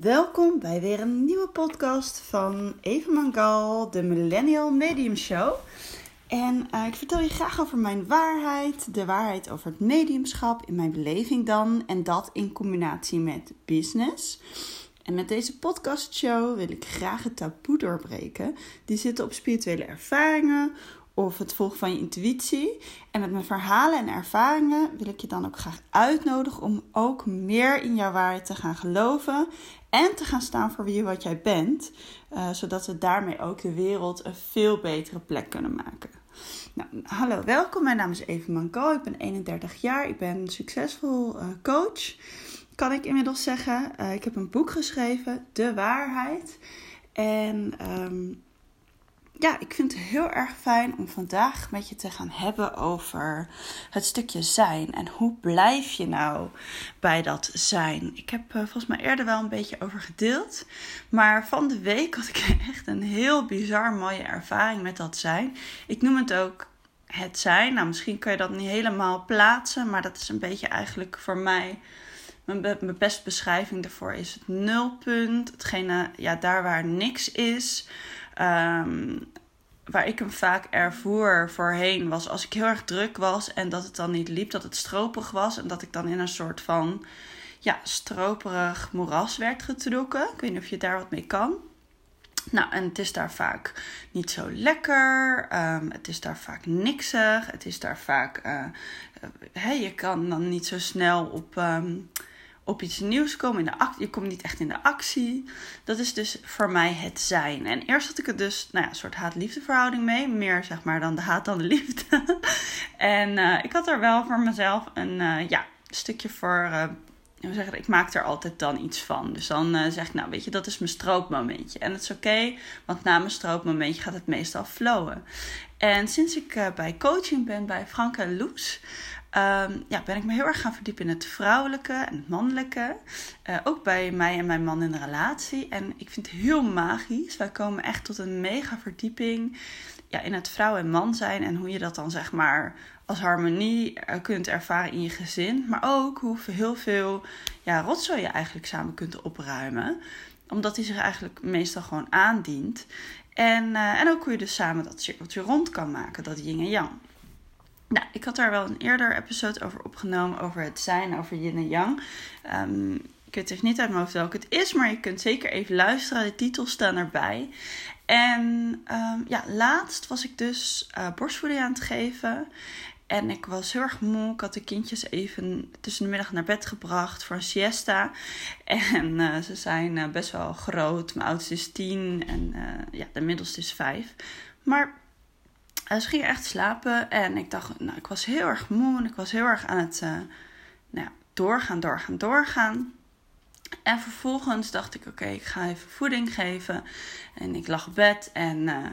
Welkom bij weer een nieuwe podcast van Eva Mangal, de Millennial Medium Show. En uh, ik vertel je graag over mijn waarheid, de waarheid over het mediumschap, in mijn beleving dan, en dat in combinatie met business. En met deze podcastshow wil ik graag het taboe doorbreken. Die zitten op spirituele ervaringen of het volgen van je intuïtie. En met mijn verhalen en ervaringen wil ik je dan ook graag uitnodigen om ook meer in jouw waarheid te gaan geloven en te gaan staan voor wie wat jij bent, uh, zodat we daarmee ook de wereld een veel betere plek kunnen maken. Nou, hallo, welkom. Mijn naam is Eva Manko. Ik ben 31 jaar. Ik ben succesvol uh, coach. Kan ik inmiddels zeggen. Uh, ik heb een boek geschreven, De Waarheid. En um, ja, ik vind het heel erg fijn om vandaag met je te gaan hebben over het stukje zijn. En hoe blijf je nou bij dat zijn? Ik heb uh, volgens mij eerder wel een beetje over gedeeld. Maar van de week had ik echt een heel bizar mooie ervaring met dat zijn. Ik noem het ook het zijn. Nou, misschien kan je dat niet helemaal plaatsen. Maar dat is een beetje eigenlijk voor mij. Mijn, beste beschrijving daarvoor is het nulpunt. Hetgene, ja, daar waar niks is. Um, waar ik hem vaak ervoer voorheen was als ik heel erg druk was en dat het dan niet liep, dat het stroperig was en dat ik dan in een soort van ja, stroperig moeras werd getrokken. Ik weet niet of je daar wat mee kan. Nou, en het is daar vaak niet zo lekker. Um, het is daar vaak niksig. Het is daar vaak. Uh, uh, je kan dan niet zo snel op. Um, op iets nieuws komen. In de actie. Je komt niet echt in de actie. Dat is dus voor mij het zijn. En eerst had ik het dus, nou ja, een soort haat-liefde verhouding mee. Meer zeg maar dan de haat dan de liefde. en uh, ik had er wel voor mezelf een uh, ja, stukje voor. Uh, we zeggen, ik maak er altijd dan iets van. Dus dan zeg ik, nou weet je, dat is mijn stroopmomentje. En het is oké, want na mijn stroopmomentje gaat het meestal flowen. En sinds ik bij coaching ben bij Frank en Loes, um, ja, ben ik me heel erg gaan verdiepen in het vrouwelijke en het mannelijke. Uh, ook bij mij en mijn man in de relatie. En ik vind het heel magisch. Wij komen echt tot een mega verdieping ja, in het vrouw en man zijn. En hoe je dat dan zeg maar als harmonie kunt ervaren in je gezin. Maar ook hoe heel veel ja, rotzooi je eigenlijk samen kunt opruimen. Omdat hij zich eigenlijk meestal gewoon aandient. En, uh, en ook hoe je dus samen dat cirkeltje rond kan maken, dat yin en yang. Nou, ik had daar wel een eerder episode over opgenomen, over het zijn, over yin en yang. Um, ik weet even niet uit mijn hoofd welke het is, maar je kunt zeker even luisteren. De titels staan erbij. En um, ja, laatst was ik dus uh, borstvoeding aan het geven. En ik was heel erg moe. Ik had de kindjes even tussen de middag naar bed gebracht voor een siesta. En uh, ze zijn uh, best wel groot. Mijn oudste is tien en ja, de middelste is vijf. Maar ze gingen echt slapen. En ik dacht, nou, ik was heel erg moe. En ik was heel erg aan het nou, doorgaan, doorgaan, doorgaan. En vervolgens dacht ik, oké, ik ga even voeding geven. En ik lag op bed en uh,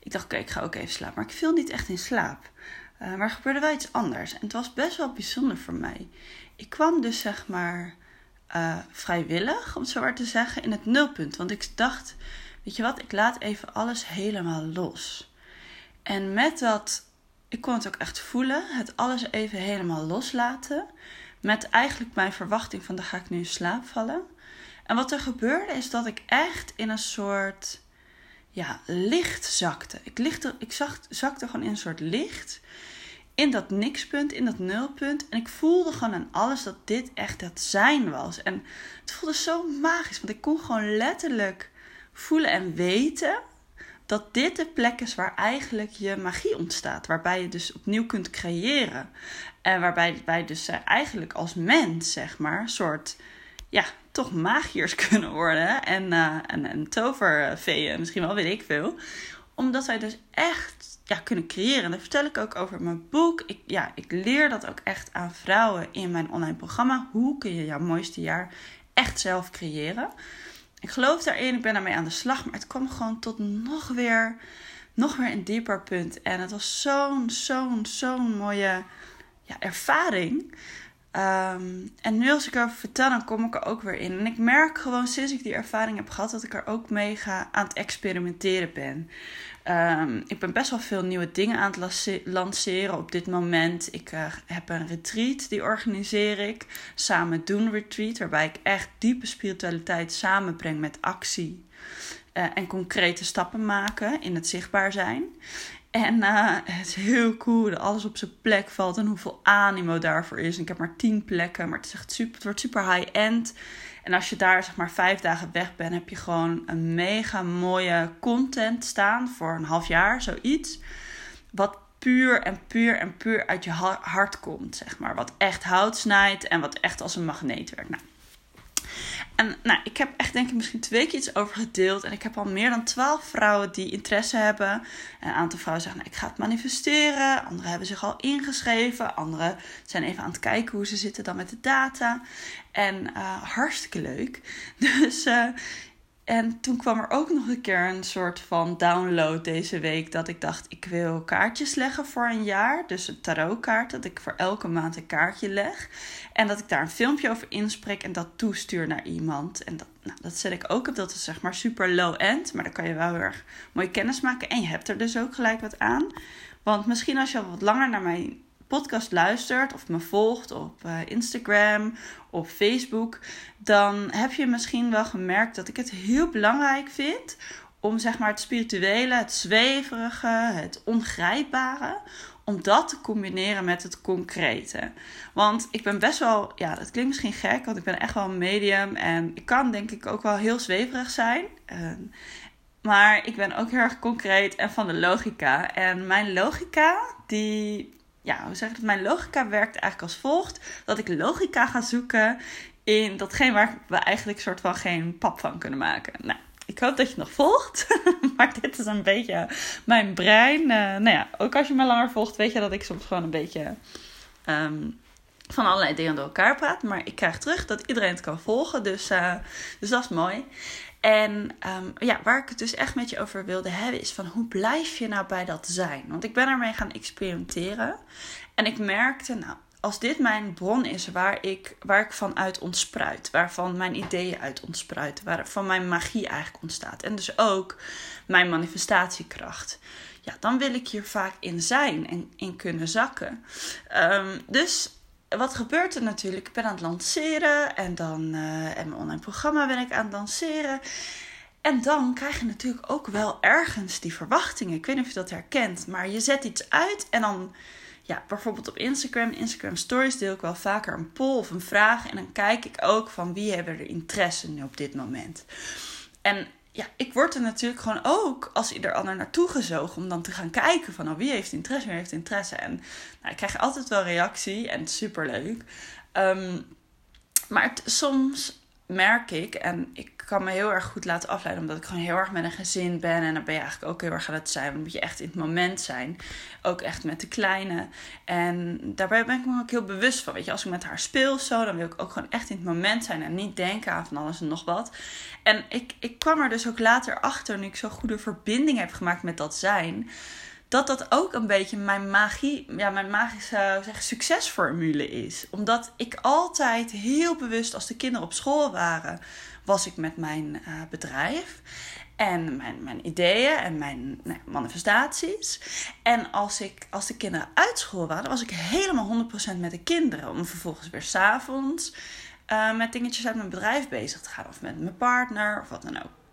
ik dacht, oké, ik ga ook even slapen. Maar ik viel niet echt in slaap. Uh, maar er gebeurde wel iets anders. En het was best wel bijzonder voor mij. Ik kwam dus, zeg maar, vrijwillig, om het zo maar te zeggen, in het nulpunt. Want ik dacht, weet je wat, ik laat even alles helemaal los. En met dat, ik kon het ook echt voelen, het alles even helemaal loslaten met eigenlijk mijn verwachting van dan ga ik nu in slaap vallen. En wat er gebeurde is dat ik echt in een soort ja, licht zakte. Ik, lichtte, ik zakte gewoon in een soort licht. In dat nikspunt, in dat nulpunt. En ik voelde gewoon aan alles dat dit echt het zijn was. En het voelde zo magisch. Want ik kon gewoon letterlijk voelen en weten dat dit de plek is waar eigenlijk je magie ontstaat. Waarbij je dus opnieuw kunt creëren. En waarbij wij dus eh, eigenlijk als mens, zeg maar, soort, ja, toch magiërs kunnen worden. En, uh, en, en toverveeën, misschien wel, weet ik veel. Omdat wij dus echt ja, kunnen creëren. En daar vertel ik ook over mijn boek. Ik, ja, ik leer dat ook echt aan vrouwen in mijn online programma. Hoe kun je jouw mooiste jaar echt zelf creëren? Ik geloof daarin, ik ben daarmee aan de slag. Maar het kwam gewoon tot nog weer, nog weer een dieper punt. En het was zo'n, zo'n, zo'n mooie ja, ervaring. Ehm, en nu als ik erover vertel, dan kom ik er ook weer in. En ik merk gewoon sinds ik die ervaring heb gehad, dat ik er ook mee ga aan het experimenteren ben. Ehm, ik ben best wel veel nieuwe dingen aan het lanceren op dit moment. Ik uh, heb een retreat, die organiseer ik. Samen doen retreat, waarbij ik echt diepe spiritualiteit samenbreng met actie. Uh, en concrete stappen maken in het zichtbaar zijn. En uh, het is heel cool dat alles op zijn plek valt en hoeveel animo daarvoor is. En ik heb maar tien plekken, maar het, is echt super, het wordt super high-end. En als je daar zeg maar vijf dagen weg bent, heb je gewoon een mega mooie content staan voor een half jaar, zoiets. Wat puur en puur en puur uit je hart komt, zeg maar. Wat echt hout snijdt en wat echt als een magneet werkt. Nou, en nou, ik heb echt denk ik misschien twee keer iets over gedeeld. En ik heb al meer dan twaalf vrouwen die interesse hebben. een aantal vrouwen zeggen, nou, ik ga het manifesteren. Anderen hebben zich al ingeschreven. Anderen zijn even aan het kijken hoe ze zitten dan met de data. En uh, hartstikke leuk. Dus uh, en toen kwam er ook nog een keer een soort van download deze week. Dat ik dacht, ik wil kaartjes leggen voor een jaar. Dus een tarotkaart, dat ik voor elke maand een kaartje leg. En dat ik daar een filmpje over inspreek en dat toestuur naar iemand. En dat, nou, dat zet ik ook op. Dat is zeg maar super low-end. Maar dan kan je wel heel erg mooi kennis maken. En je hebt er dus ook gelijk wat aan. Want misschien als je al wat langer naar mijn podcast luistert of me volgt op uh, Instagram of Facebook, dan heb je misschien wel gemerkt dat ik het heel belangrijk vind om zeg maar het spirituele, het zweverige, het ongrijpbare, om dat te combineren met het concrete. Want ik ben best wel, ja, dat klinkt misschien gek, want ik ben echt wel een medium en ik kan denk ik ook wel heel zweverig zijn. Ehm, maar ik ben ook heel erg concreet en van de logica. En mijn logica, die ja, hoe zeg ik dat? Mijn logica werkt eigenlijk als volgt: dat ik logica ga zoeken in datgene waar we eigenlijk soort van geen pap van kunnen maken. Nou, ik hoop dat je nog volgt. maar dit is een beetje mijn brein. Uh, nou ja, ook als je me langer volgt, weet je dat ik soms gewoon een beetje ehm, van allerlei dingen door elkaar praat. Maar ik krijg terug dat iedereen het kan volgen. Dus, uh, dus dat is mooi. En um, ja, waar ik het dus echt met je over wilde hebben, is van hoe blijf je nou bij dat zijn? Want ik ben ermee gaan experimenteren. En ik merkte, nou, als dit mijn bron is waar ik, waar ik vanuit ontspruit, waarvan mijn ideeën uit ontspruiten, waarvan mijn magie eigenlijk ontstaat. En dus ook mijn manifestatiekracht. Ja, dan wil ik hier vaak in zijn en in kunnen zakken. Um, dus wat gebeurt er natuurlijk? Ik ben aan het lanceren en dan uh, en mijn online programma ben ik aan het lanceren. En dan krijg je natuurlijk ook wel ergens die verwachtingen. Ik weet niet of je dat herkent, maar je zet iets uit en dan, ja, bijvoorbeeld op Instagram, Instagram Stories deel ik wel vaker een poll of een vraag. En dan kijk ik ook van wie hebben er interesse nu op dit moment. En ja, ik word er natuurlijk gewoon ook als ieder ander naartoe gezogen om dan te gaan kijken van oh, wie heeft interesse, wie heeft interesse. En nou, ik krijg altijd wel reactie en super leuk. Ehm, maar soms merk ik, en ik kan me heel erg goed laten afleiden, omdat ik gewoon heel erg met een gezin ben. En dan ben je eigenlijk ook heel erg aan het zijn. Want dan moet je echt in het moment zijn. Ook echt met de kleine. En daarbij ben ik me ook heel bewust van. Weet je, als ik met haar speel zo, dan wil ik ook gewoon echt in het moment zijn. En niet denken aan van alles en nog wat. En ik, ik kwam er dus ook later achter, nu ik zo'n goede verbinding heb gemaakt met dat zijn dat dat ook een beetje mijn magie, ja, mijn magische zeggen, succesformule is. Omdat ik altijd heel bewust, als de kinderen op school waren, was ik met mijn uh, bedrijf. En mijn, mijn ideeën en mijn manifestaties. En als, ik, als de kinderen uit school waren, was ik helemaal 100% met de kinderen. Om vervolgens weer s'avonds uh, met dingetjes uit mijn bedrijf bezig te gaan. Of met mijn partner of wat dan ook.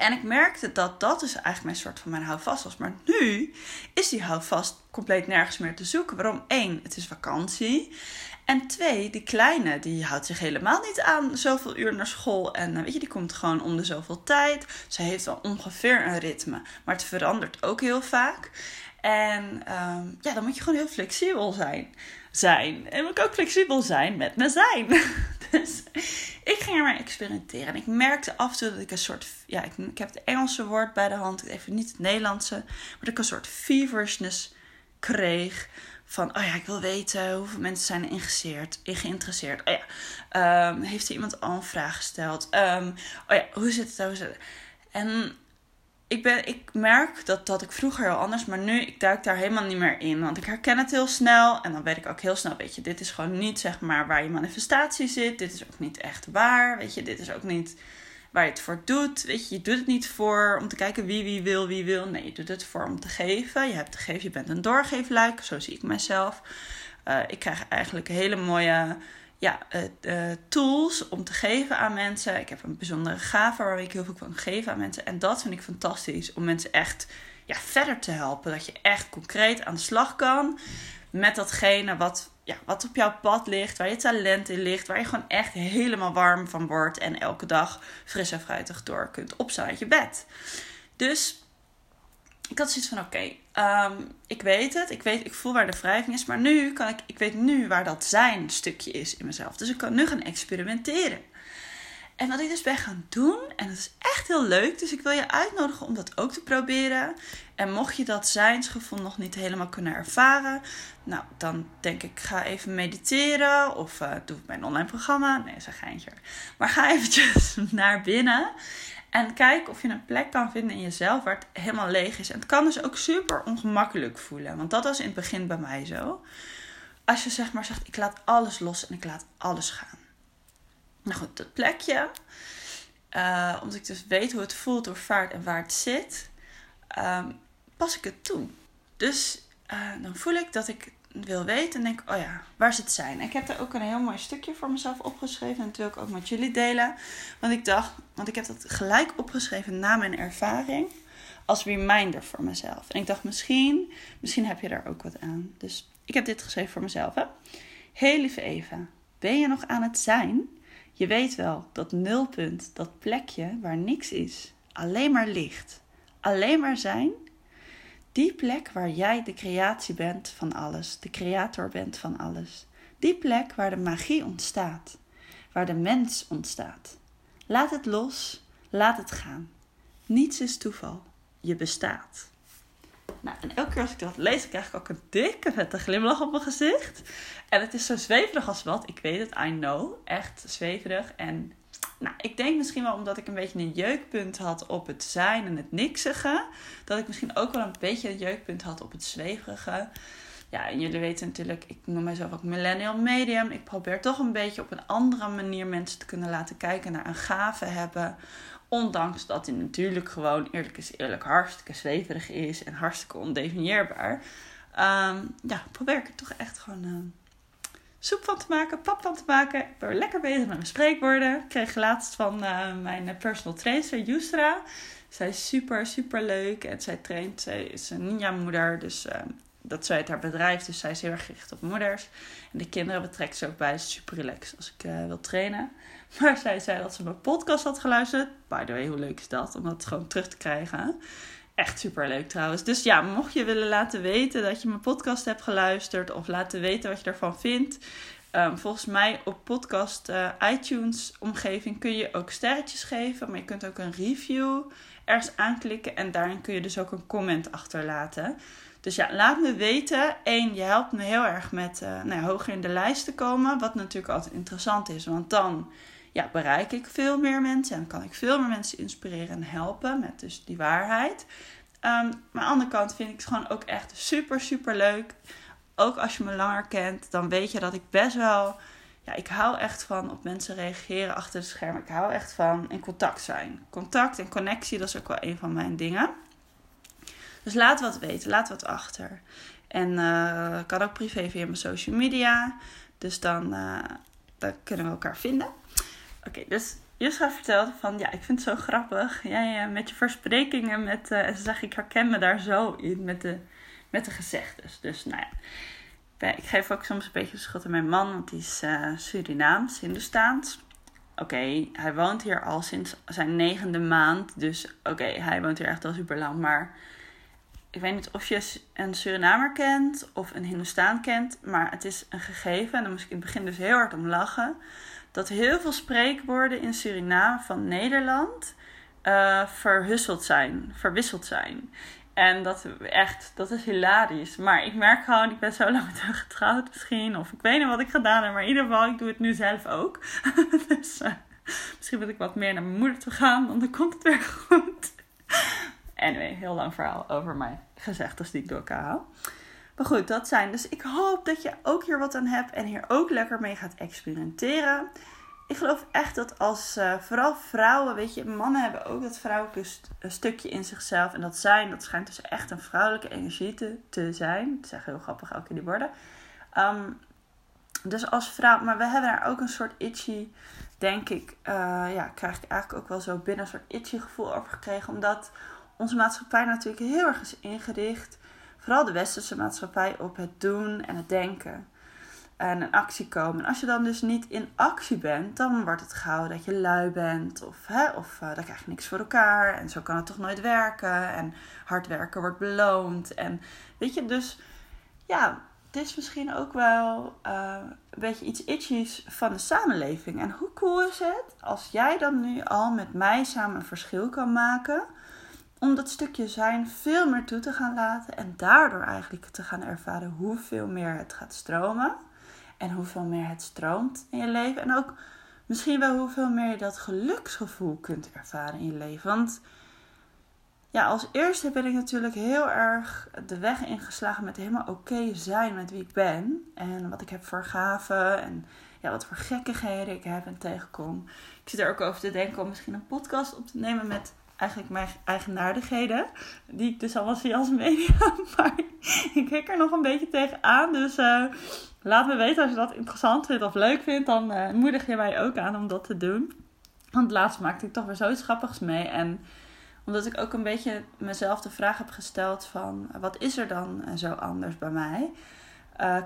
En ik merkte dat dat dus eigenlijk mijn soort van mijn houvast was. Maar nu is die houvast compleet nergens meer te zoeken. Waarom? Eén, het is vakantie. En twee, die kleine, die houdt zich helemaal niet aan zoveel uur naar school. En eh, weet je, die komt gewoon om de zoveel tijd. Ze heeft wel ongeveer een ritme. Maar het verandert ook heel vaak. En ehm, ja, dan moet je gewoon heel flexibel zijn. Zijn. En moet ik ook flexibel zijn met mijn zijn. dus ik ging er maar experimenteren. En ik merkte af en toe dat ik een soort... Ja, ik, ik heb het Engelse woord bij de hand. Even niet het Nederlandse. Maar dat ik een soort feverishness kreeg van, oh ja, ik wil weten hoeveel mensen zijn geïnteresseerd. geïnteresseerd. Oh ja, um, heeft er iemand al een vraag gesteld? Um, oh ja, hoe zit het? Hoe zit het? En ik, ben, ik merk dat, dat ik vroeger heel anders, maar nu ik duik daar helemaal niet meer in. Want ik herken het heel snel en dan weet ik ook heel snel, weet je, dit is gewoon niet zeg maar waar je manifestatie zit. Dit is ook niet echt waar, weet je, dit is ook niet waar je het voor doet. Weet je, je doet het niet voor om te kijken wie wie wil, wie wil. Nee, je doet het voor om te geven. Je hebt te geven, je bent een doorgeefluik, zo zie ik mezelf. Uh, ik krijg eigenlijk hele mooie ja, uh, tools om te geven aan mensen. Ik heb een bijzondere gave waar ik heel veel kan geven aan mensen. En dat vind ik fantastisch. Om mensen echt ja, verder te helpen. Dat je echt concreet aan de slag kan met datgene wat, ja, wat op jouw pad ligt. Waar je talent in ligt. Waar je gewoon echt helemaal warm van wordt. En elke dag fris en fruitig door kunt opstaan uit je bed. Dus ik had zoiets van: oké, ehm, ik weet het. Ik, weet, ik voel waar de wrijving is. Maar nu kan ik, ik weet nu waar dat zijn stukje is in mezelf. Dus ik kan nu gaan experimenteren. En wat ik dus ben gaan doen, en dat is echt heel leuk, dus ik wil je uitnodigen om dat ook te proberen. En mocht je dat zijnsgevoel nog niet helemaal kunnen ervaren, nou dan denk ik, ga even mediteren of uh, doe mijn online programma. Nee, dat is een geintje. Maar ga eventjes naar binnen en kijk of je een plek kan vinden in jezelf waar het helemaal leeg is. En het kan dus ook super ongemakkelijk voelen. Want dat was in het begin bij mij zo. Als je zeg maar zegt, ik laat alles los en ik laat alles gaan. Nou goed, dat plekje. Uh, omdat ik dus weet hoe het voelt, door vaart en waar het zit. Um, pas ik het toe. Dus uh, dan voel ik dat ik wil weten en denk, oh ja, waar zit zijn? Ik heb er ook een heel mooi stukje voor mezelf opgeschreven en ik ook met jullie delen. Want ik dacht, want ik heb dat gelijk opgeschreven na mijn ervaring als reminder voor mezelf. En ik dacht, misschien, misschien heb je daar ook wat aan. Dus ik heb dit geschreven voor mezelf. Hè? Heel lieve Eva, ben je nog aan het zijn? Je weet wel, dat nulpunt, dat plekje waar niks is, alleen maar licht, alleen maar zijn die plek waar jij de creatie bent van alles, de creator bent van alles. Die plek waar de magie ontstaat, waar de mens ontstaat. Laat het los, laat het gaan. Niets is toeval, je bestaat. Nou, en elke keer als ik dat lees, krijg ik ook een dikke vette glimlach op mijn gezicht. En het is zo zweverig als wat. Ik weet het, I know. Echt zweverig. En nou, ik denk misschien wel omdat ik een beetje een jeukpunt had op het zijn en het niksige. Dat ik misschien ook wel een beetje een jeukpunt had op het zweverige. Ja, en jullie weten natuurlijk, ik noem mezelf ook millennial medium. Ik probeer toch een beetje op een andere manier mensen te kunnen laten kijken naar een gave hebben. Ondanks dat die natuurlijk gewoon, eerlijk is eerlijk, hartstikke zweverig is en hartstikke ondefinieerbaar. Um, ja, probeer ik het toch echt gewoon uh, soep van te maken, pap van te maken. Ik ben lekker bezig met mijn spreekwoorden. Ik kreeg laatst van uh, mijn personal trainer, Yusra. Zij is super, super leuk. En zij traint, zij is een ninja-moeder. Dus uh, dat zij het haar bedrijf. Dus zij is heel erg gericht op moeders. En de kinderen betrekt ze ook bij. Super relaxed als ik uh, wil trainen. Maar zij zei dat ze mijn podcast had geluisterd. By the way, hoe leuk is dat? Om dat gewoon terug te krijgen. Echt super leuk trouwens. Dus ja, mocht je willen laten weten dat je mijn podcast hebt geluisterd of laten weten wat je ervan vindt. Um, volgens mij op podcast uh, iTunes omgeving kun je ook sterretjes geven, maar je kunt ook een review ergens aanklikken en daarin kun je dus ook een comment achterlaten. Dus ja, laat me weten. Eén, je helpt me heel erg met uh, nou, hoger in de lijst te komen, wat natuurlijk altijd interessant is, want dan ja, bereik ik veel meer mensen en kan ik veel meer mensen inspireren en helpen met dus die waarheid. Um, maar aan de andere kant vind ik het gewoon ook echt super, super leuk. Ook als je me langer kent, dan weet je dat ik best wel. Ja, ik hou echt van op mensen reageren achter de schermen. Ik hou echt van in contact zijn. Contact en connectie, dat is ook wel een van mijn dingen. Dus laat wat weten, laat wat achter. En uh, kan ook privé via mijn social media. Dus dan, uh, dan kunnen we elkaar vinden. Oké, dus Jusra vertelde van, ja, ik vind het zo grappig. Jij uh, met je versprekingen, met, uh, en ze zegt, ik herken me daar zo in met de, met de gezegdes. Dus nou ja, ik geef ook soms een beetje schot aan mijn man, want die is Surinaams, Hindoestaans. Oké, hij woont hier al sinds zijn negende maand. Dus oké, hij woont hier echt al super lang. Maar ik weet niet of je een Surinamer kent of een Hindoestaan kent. Maar het is een gegeven. En daar moest ik in het begin dus heel hard om lachen dat heel veel spreekwoorden in Suriname van Nederland uh, verhusseld zijn, verwisseld zijn. En dat echt, dat is hilarisch. Maar ik merk gewoon, ik ben zo lang getrouwd misschien. Of ik weet niet wat ik gedaan heb. Maar in ieder geval, ik doe het nu zelf ook. dus uh, misschien moet ik wat meer naar mijn moeder toe gaan. Want dan komt het weer goed. anyway, heel lang verhaal over mijn gezegdes die ik door elkaar haal. Maar goed, dat zijn. Dus ik hoop dat je ook hier wat aan hebt en hier ook lekker mee gaat experimenteren. Ik geloof echt dat als uh, vooral vrouwen, weet je, mannen hebben ook dat vrouwelijke stukje in zichzelf. En dat zijn, dat schijnt dus echt een vrouwelijke energie te, te zijn. Dat echt heel grappig ook in die woorden. Um, dus als vrouw, maar we hebben daar ook een soort itchy, denk ik, uh, ja, krijg ik eigenlijk ook wel zo binnen een soort itchy gevoel over gekregen. Omdat onze maatschappij natuurlijk heel erg is ingericht, vooral de westerse maatschappij, op het doen en het denken. En in actie komen. En als je dan dus niet in actie bent, dan wordt het gauw dat je lui bent. Of, hè, of uh, dan krijg je niks voor elkaar. En zo kan het toch nooit werken. En hard werken wordt beloond. En weet je, dus ja, het is misschien ook wel uh, een beetje iets itchies van de samenleving. En hoe cool is het als jij dan nu al met mij samen een verschil kan maken. Om dat stukje zijn veel meer toe te gaan laten. En daardoor eigenlijk te gaan ervaren hoeveel meer het gaat stromen. En hoeveel meer het stroomt in je leven. En ook misschien wel hoeveel meer je dat geluksgevoel kunt ervaren in je leven. Want ja, als eerste ben ik natuurlijk heel erg de weg ingeslagen met helemaal oké zijn met wie ik ben. En wat ik heb voor gaven en ja, wat voor gekkigheden ik heb en tegenkom. Ik zit er ook over te denken om misschien een podcast op te nemen met eigenlijk mijn eigenaardigheden. Die ik dus allemaal zie als media. Maar ik kijk er nog een beetje tegenaan. Dus uh, laat me weten als je dat interessant vindt of leuk vindt. Dan uh, moedig je mij ook aan om dat te doen. Want laatst maakte ik toch weer zoiets grappigs mee. En omdat ik ook een beetje mezelf de vraag heb gesteld van wat is er dan eh, zo anders bij mij?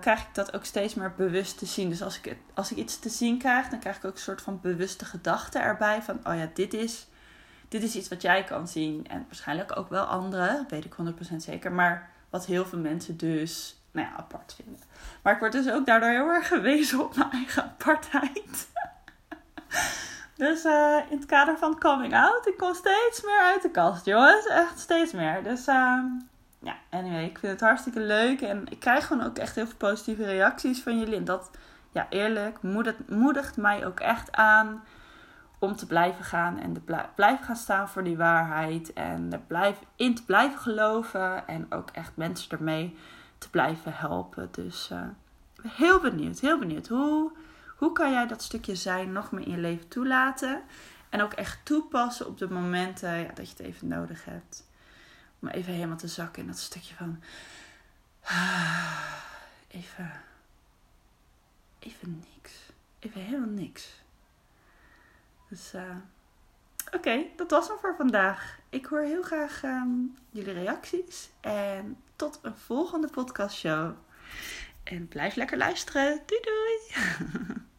Krijg ik dat ook steeds meer bewust te zien. Dus als ik, als ik iets te zien krijg, dan krijg ik ook een soort van bewuste gedachte erbij. Van, oh ja, dit is, dit is iets wat jij kan zien. En waarschijnlijk ook wel anderen, weet ik 100% zeker. Maar wat heel veel mensen dus, nou ja, apart vinden. Maar ik word dus ook daardoor heel erg gewezen op mijn eigen apartheid. Dus uh, in het kader van coming out, ik kom steeds meer uit de kast, jongens. Echt steeds meer. Dus uh, ja, anyway, ik vind het hartstikke leuk. En ik krijg gewoon ook echt heel veel positieve reacties van jullie. En dat, ja, eerlijk, moedigt, moedigt mij ook echt aan om te blijven gaan. En te blijven gaan staan voor die waarheid. En er blijf, in te blijven geloven. En ook echt mensen ermee te blijven helpen. Dus uh, heel benieuwd, heel benieuwd. Hoe hoe kan jij dat stukje zijn nog meer in je leven toelaten? En ook echt toepassen op de momenten ja, dat je het even nodig hebt. Om even helemaal te zakken in dat stukje van. Even. Even niks. Even helemaal niks. Dus. Uh, Oké, dat was het voor vandaag. Ik hoor heel graag um, jullie reacties. En tot een volgende podcastshow. En blijf lekker luisteren. Doei doei!